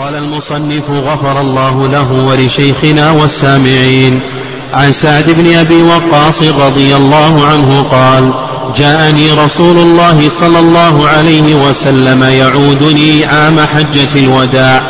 قال المصنف غفر الله له ولشيخنا والسامعين. عن سعد بن أبي وقاص رضي الله عنه قال جاءني رسول الله صلى الله عليه وسلم يعودني عام حجة الوداع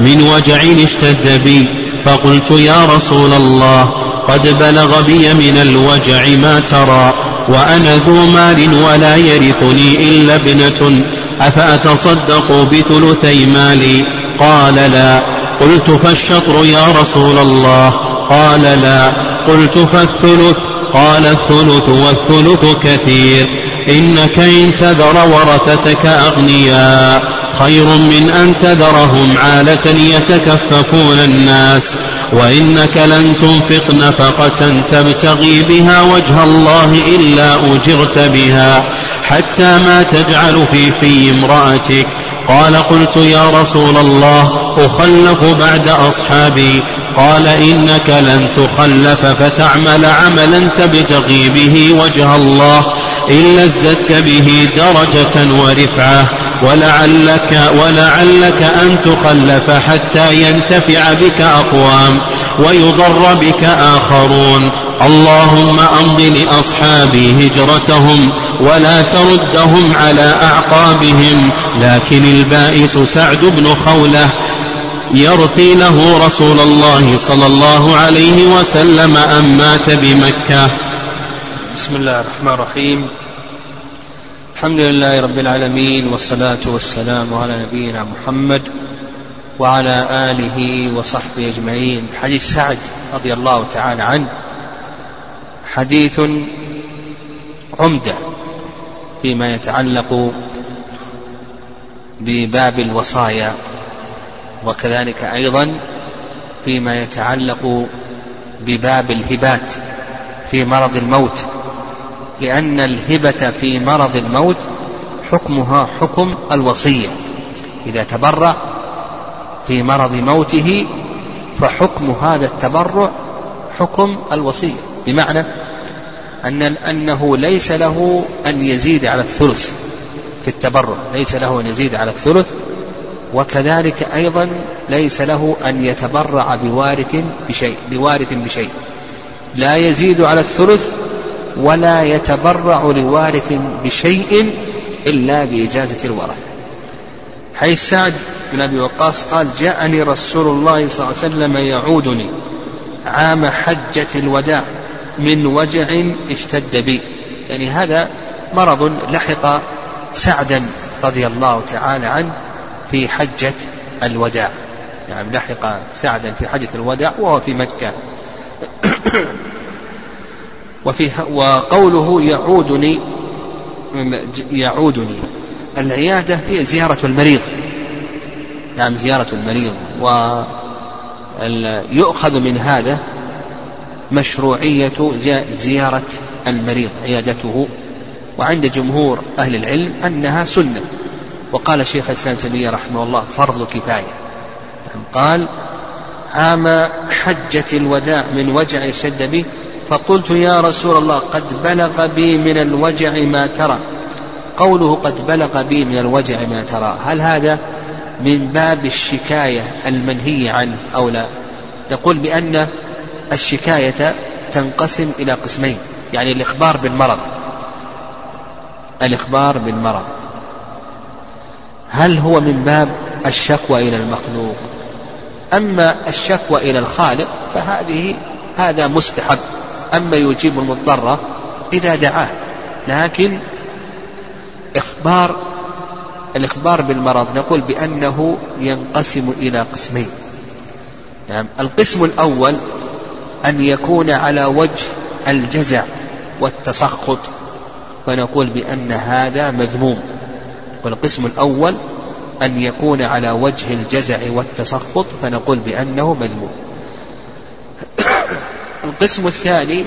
من وجع اشتد بي فقلت يا رسول الله قد بلغ بي من الوجع ما ترى وأنا ذو مال ولا يرثني إلا ابنة أفأتصدق بثلثي مالي؟ قال لا. قلت فالشطر يا رسول الله. قال لا. قلت فالثلث. قال الثلث والثلث كثير. إنك إن تذر ورثتك أغنياء. خير من أن تذرهم عالة يتكففون الناس. وإنك لن تنفق نفقة تبتغي بها وجه الله إلا أجرت بها. حتى ما تجعل في في امرأتك. قال قلت يا رسول الله أخلف بعد أصحابي. قال إنك لن تخلف فتعمل عملا تبتغي به وجه الله إلا ازددت به درجة ورفعة. ولعلك ولعلك أن تخلف حتى ينتفع بك أقوام ويضر بك آخرون. اللهم أمض لأصحابي هجرتهم ولا تردهم على أعقابهم. لكن البائس سعد بن خولة يرثي له رسول الله صلى الله عليه وسلم أن مات بمكة. بسم الله الرحمن الرحيم. الحمد لله رب العالمين والصلاة والسلام على نبينا محمد وعلى آله وصحبه أجمعين. حديث سعد رضي الله تعالى عنه حديث عمدة. فيما يتعلق بباب الوصايا وكذلك أيضا فيما يتعلق بباب الهبات في مرض الموت. لأن الهبة في مرض الموت حكمها حكم الوصية. إذا تبرع في مرض موته فحكم هذا التبرع حكم الوصية. بمعنى أن أنه ليس له أن يزيد على الثلث في التبرع ليس له أن يزيد على الثلث وكذلك أيضا ليس له أن يتبرع بوارث بشيء بوارث بشيء. لا يزيد على الثلث ولا يتبرع لوارث بشيء إلا بإجازة الورثة حيث سعد بن أبي وقاص قال جاءني رسول الله صلى الله عليه وسلم يعودني عام حجة الوداع. من وجع اشتد بي. يعني هذا مرض لحق سعدا رضي الله تعالى عنه في حجة الوداع. يعني لحق سعدا في حجة الوداع وهو في مكة. وفي وقوله يعودني يعودني. العيادة هي زيارة المريض. نعم زيارة المريض. ويؤخذ من هذا مشروعية زيارة المريض عيادته. وعند جمهور أهل العلم أنها سنة. وقال شيخ الإسلام تيمية رحمه الله فرض كفاية. قال عام حجة الوداع من وجع شد بي فقلت يا رسول الله قد بلغ بي من الوجع ما ترى. قوله قد بلغ بي من الوجع ما ترى هل هذا من باب الشكاية المنهي عنه أو لا؟ نقول بأن الشكاية تنقسم إلى قسمين يعني الإخبار بالمرض. الإخبار بالمرض. هل هو من باب الشكوى إلى المخلوق؟ أما الشكوى إلى الخالق فهذه هذا مستحب. أما يجيب المضطر إذا دعاه. لكن إخبار الإخبار بالمرض نقول بأنه ينقسم إلى قسمين. نعم القسم الأول أن يكون على وجه الجزع والتسخط فنقول بأن هذا مذموم. والقسم الأول أن يكون على وجه الجزع والتسخط فنقول بأنه مذموم. القسم الثاني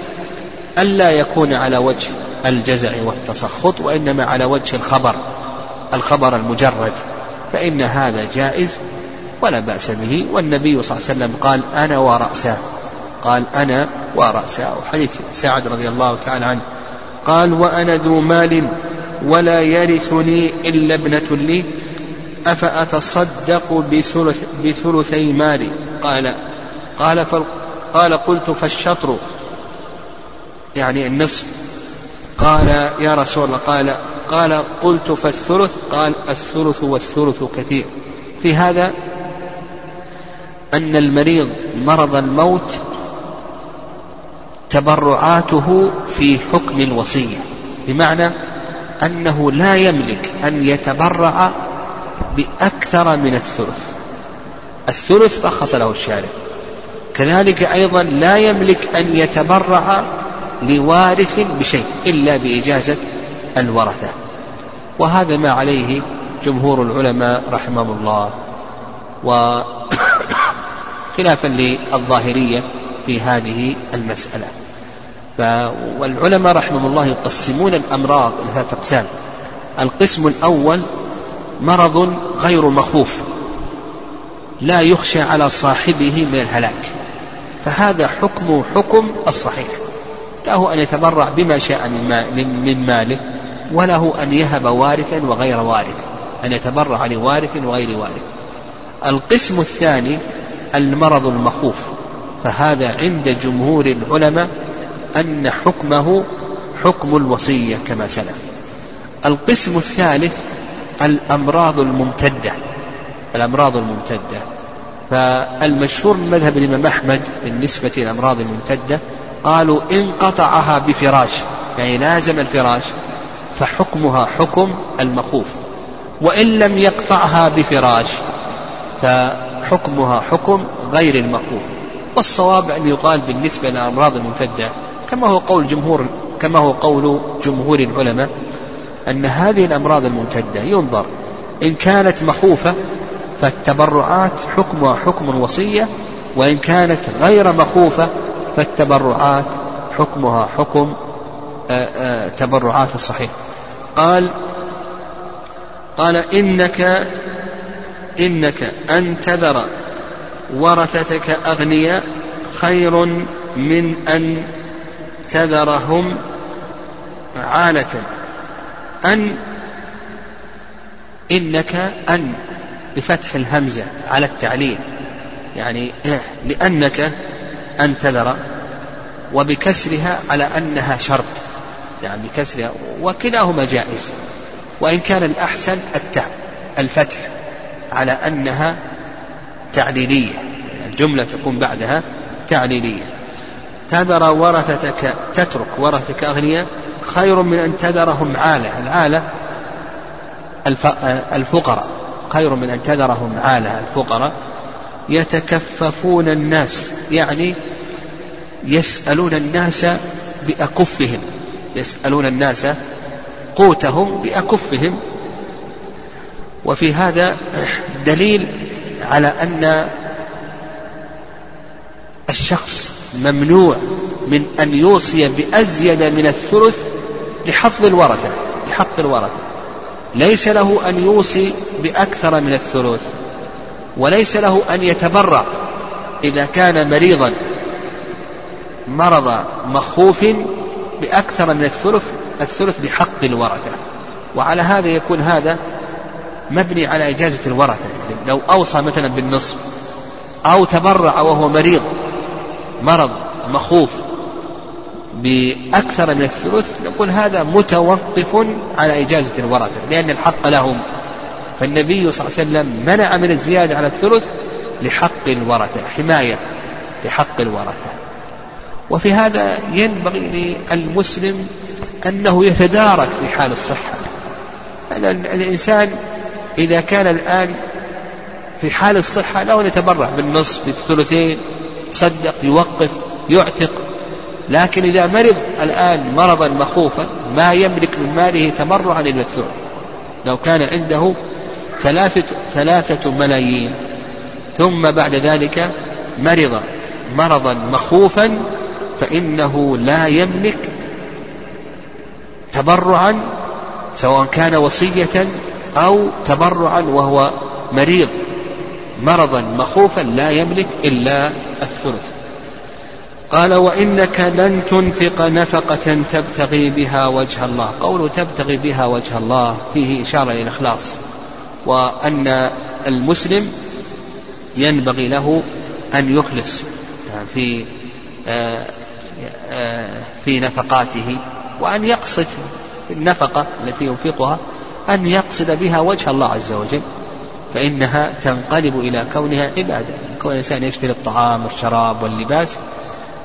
ألا يكون على وجه الجزع والتسخط وإنما على وجه الخبر الخبر المجرد فإن هذا جائز ولا بأس به. والنبي صلى الله عليه وسلم قال أنا ورأسه. قال أنا ورأسه حديث سعد رضي الله تعالى عنه. قال وأنا ذو مال ولا يرثني إلا ابنة لي. أفأتصدق بثلث بثلثي مالي؟ قال قال قال قلت فالشطر يعني النصف. قال يا رسول الله قال قال قلت فالثلث؟ قال الثلث والثلث كثير. في هذا أن المريض مرض الموت تبرعاته في حكم الوصية. بمعنى أنه لا يملك أن يتبرع بأكثر من الثلث. الثلث رخص له الشارع. كذلك أيضا لا يملك أن يتبرع لوارث بشيء إلا بإجازة الورثة. وهذا ما عليه جمهور العلماء رحمهم الله. وخلافا للظاهرية في هذه المسألة. والعلماء رحمهم الله يقسمون الأمراض ثلاثة أقسام. القسم الأول مرض غير مخوف لا يخشى على صاحبه من الهلاك. فهذا حكم حكم الصحيح. له أن يتبرع بما شاء من ماله وله أن يهب وارثا وغير وارث أن يتبرع لوارث وغير وارث. القسم الثاني المرض المخوف فهذا عند جمهور العلماء أن حكمه حكم الوصية كما سلف. القسم الثالث الأمراض الممتدة. الأمراض الممتدة. فالمشهور من مذهب الإمام أحمد بالنسبة للأمراض الممتدة قالوا إن قطعها بفراش يعني لازم الفراش فحكمها حكم المخوف. وإن لم يقطعها بفراش فحكمها حكم غير المخوف. والصواب أن يقال بالنسبة للأمراض الممتدة كما هو قول جمهور كما هو قول جمهور العلماء أن هذه الأمراض الممتدة ينظر إن كانت مخوفة فالتبرعات حكمها حكم الوصية وإن كانت غير مخوفة فالتبرعات حكمها حكم آه، آه، تبرعات الصحيح قال قال إنك إنك أن تذر ورثتك أغنياء خير من أن تذرهم عالة. أن إنك أن بفتح الهمزة على التعليل. يعني لأنك أن تذر وبكسرها على أنها شرط. يعني بكسرها وكلاهما جائز. وإن كان الأحسن التاء الفتح على أنها تعليلية. الجملة تكون بعدها تعليلية. تذر ورثتك تترك ورثتك أغنياء خير من أن تذرهم عالة. العالة الفقراء. خير من أن تذرهم عالة الفقراء. يتكففون الناس يعني يسألون الناس بأكفهم. يسألون الناس قوتهم بأكفهم. وفي هذا دليل على أن الشخص ممنوع من أن يوصي بأزيد من الثلث لحفظ الورثة لحق الورثة. ليس له أن يوصي بأكثر من الثلث وليس له أن يتبرع إذا كان مريضا. مرض مخوف بأكثر من الثلث الثلث بحق الورثة. وعلى هذا يكون هذا مبني على إجازة الورثة. لو أوصى مثلا بالنصف أو تبرع وهو مريض مرض مخوف بأكثر من الثلث نقول هذا متوقف على إجازة الورثة لأن الحق لهم. فالنبي صلى الله عليه وسلم منع من الزيادة على الثلث لحق الورثة حماية لحق الورثة. وفي هذا ينبغي للمسلم أنه يتدارك في حال الصحة. الإنسان إذا كان الآن في حال الصحة أن يتبرع بالنصف بالثلثين يتصدق يوقف يعتق. لكن إذا مرض الآن مرضا مخوفا ما يملك من ماله تبرعا الثلث. لو كان عنده ثلاثة, ثلاثة ملايين. ثم بعد ذلك مرض مرضا مخوفا فإنه لا يملك تبرعا سواء كان وصية أو تبرعا وهو مريض. مرضا مخوفا لا يملك إلا الثلث. قال وإنك لن تنفق نفقة تبتغي بها وجه الله. قول تبتغي بها وجه الله فيه إشارة إلى الإخلاص. وأن المسلم ينبغي له أن يخلص في آه، آه، في نفقاته وأن يقصد النفقة التي ينفقها أن يقصد بها وجه الله عز وجل. فإنها تنقلب إلى كونها عبادة كون الإنسان يشتري الطعام والشراب واللباس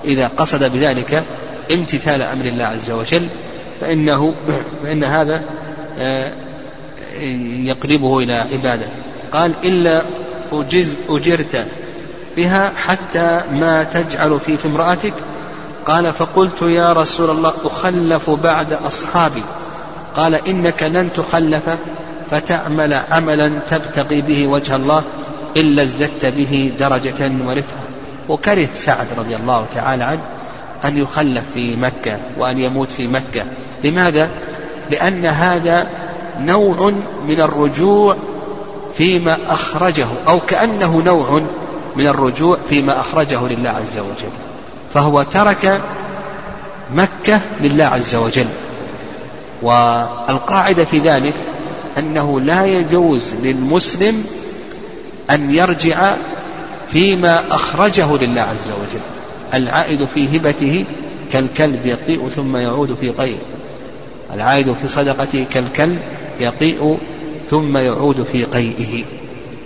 إذا قصد بذلك امتثال أمر الله عز وجل فإنه فإن هذا آه، يقربه إلى عبادة. قال إلا أجز أجرت بها حتى ما تجعل في في امرأتك. قال فقلت يا رسول الله أخلف بعد أصحابي. قال إنك لن تخلف فتعمل عملا تبتغي به وجه الله إلا ازددت به درجة ورفعة. وكره سعد رضي الله تعالى عنه أن يخلف في مكة وأن يموت في مكة. لماذا؟ لأن هذا نوع من الرجوع فيما أخرجه أو كأنه نوع من الرجوع فيما أخرجه لله عز وجل. فهو ترك مكة لله عز وجل. والقاعدة في ذلك أنه لا يجوز للمسلم أن يرجع فيما أخرجه لله عز وجل. العائد في هبته كالكلب يقيء ثم يعود في قيء العائد في صدقته كالكلب يقيء ثم يعود في قيئه.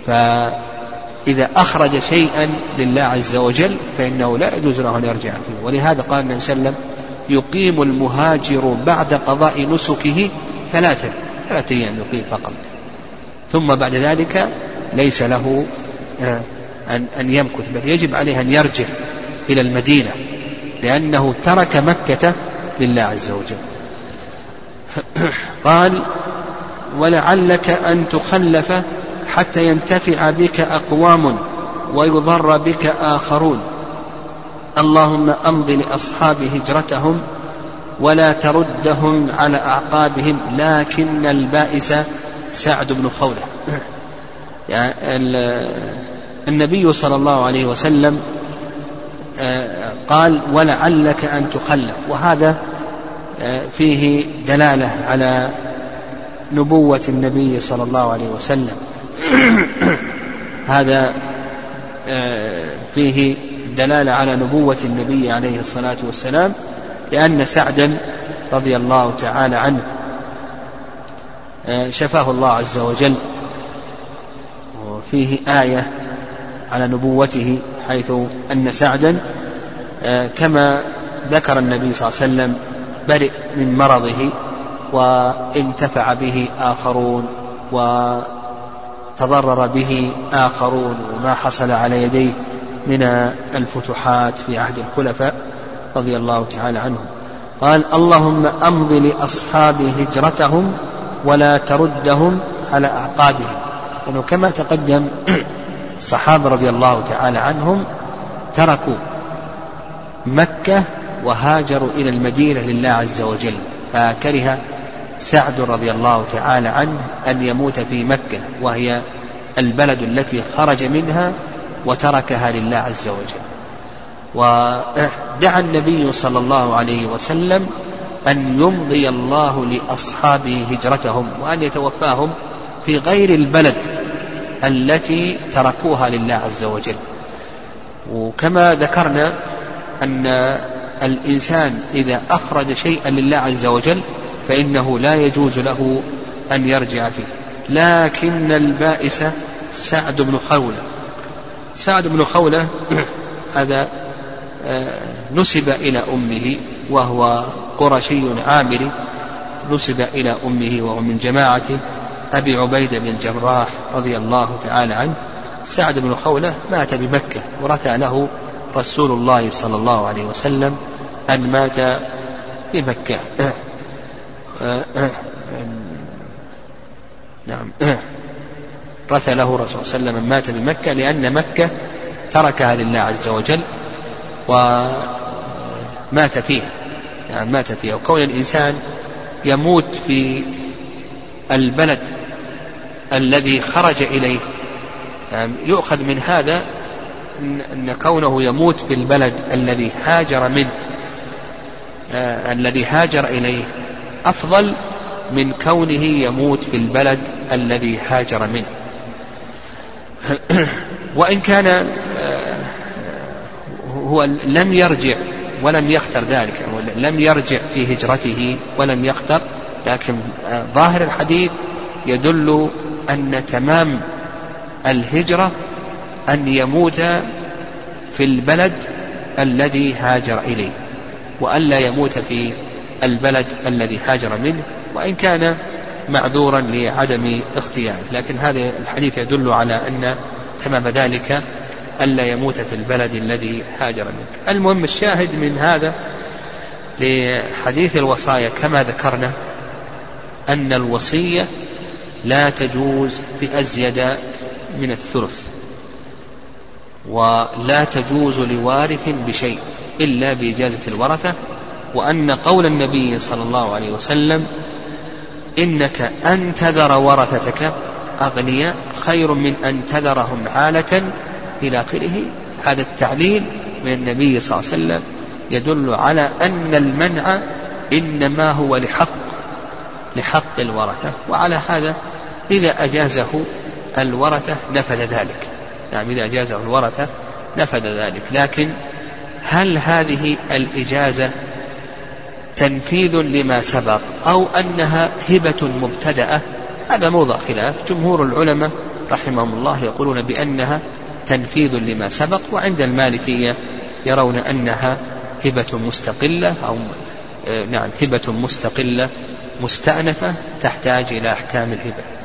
فإذا أخرج شيئا لله عز وجل فإنه لا يجوز له أن يرجع فيه. ولهذا قال النبي صلى الله عليه وسلم يقيم المهاجر بعد قضاء نسكه ثلاثة ثلاثة أيام يقيم فقط. ثم بعد ذلك ليس له آه، أن أن يمكث بل يجب عليه أن يرجع إلى المدينة لأنه ترك مكة لله عز وجل. قال ولعلك أن تخلف حتى ينتفع بك أقوام ويضر بك آخرون. اللهم أمض لأصحاب هجرتهم ولا تردهم على أعقابهم لكن البائس سعد بن خولة. يعني النبي صلى الله عليه وسلم آه، قال ولعلك أن تخلف. وهذا آه، فيه دلالة على نبوة النبي صلى الله عليه وسلم. هذا آه، فيه دلالة على نبوة النبي عليه الصلاة والسلام. لأن سعدا رضي الله تعالى عنه. آه، شفاه الله عز وجل. وفيه آية على نبوته حيث أن سعدا آه، كما ذكر النبي صلى الله عليه وسلم برئ من مرضه وانتفع به آخرون وتضرر به آخرون وما حصل على يديه من الفتوحات في عهد الخلفاء. رضي الله تعالى عنهم. قال اللهم أمض لأصحاب هجرتهم ولا تردهم على أعقابهم. لأنه كما تقدم الصحابة رضي الله تعالى عنهم تركوا مكة وهاجروا إلى المدينة لله عز وجل. فكره سعد رضي الله تعالى عنه أن يموت في مكة وهي البلد التي خرج منها وتركها لله عز وجل. ودعا النبي صلى الله عليه وسلم أن يمضي الله لأصحابه هجرتهم وأن يتوفاهم في غير البلد التي تركوها لله عز وجل. وكما ذكرنا أن الإنسان إذا أخرج شيئا لله عز وجل فإنه لا يجوز له أن يرجع فيه. لكن البائس سعد بن خولة. سعد بن خولة هذا نسب إلى أمه وهو قرشي عامري نسب إلى أمه وهو من جماعة أبي عبيدة بن الجراح رضي الله تعالى عنه. سعد بن خولة مات بمكة ورثى له رسول الله صلى الله عليه وسلم أن مات بمكة. نعم. رثى له الرسول صلى الله عليه وسلم مات بمكة لأن مكة تركها لله عز وجل ومات فيها. يعني مات فيها. وكون الإنسان يموت في البلد الذي خرج إليه. يعني يؤخذ من هذا أن كونه يموت في البلد الذي هاجر منه. آه الذي هاجر إليه. أفضل من كونه يموت في البلد الذي هاجر منه. وإن كان آه، هو لم يرجع ولم يختر ذلك لم يرجع في هجرته ولم يختر لكن ظاهر الحديث يدل أن تمام الهجرة أن يموت في البلد الذي هاجر إليه وألا يموت في البلد الذي هاجر منه وإن كان معذورا لعدم اختياره لكن هذا الحديث يدل على أن تمام ذلك ألا يموت في البلد الذي هاجر منه. المهم الشاهد من هذا لحديث الوصايا كما ذكرنا أن الوصية لا تجوز بأزيد من الثلث ولا تجوز لوارث بشيء إلا بإجازة الورثة وأن قول النبي صلى الله عليه وسلم إنك أن تذر ورثتك أغنياء خير من أن تذرهم عالة إلى آخره. هذا التعليل من النبي صلى الله عليه وسلم يدل على أن المنع إنما هو لحق لحق الورثة. وعلى هذا إذا أجازه الورثة نفذ ذلك. نعم إذا أجازه الورثة نفذ ذلك. لكن هل هذه الإجازة تنفيذ لما سبق أو أنها هبة مبتدأة؟ هذا موضع خلاف. جمهور العلماء رحمهم الله يقولون بأنها تنفيذ لما سبق وعند المالكية يرون أنها هبة مستقلة أو آه، نعم هبة مستقلة مستأنفة تحتاج إلى أحكام الهبة.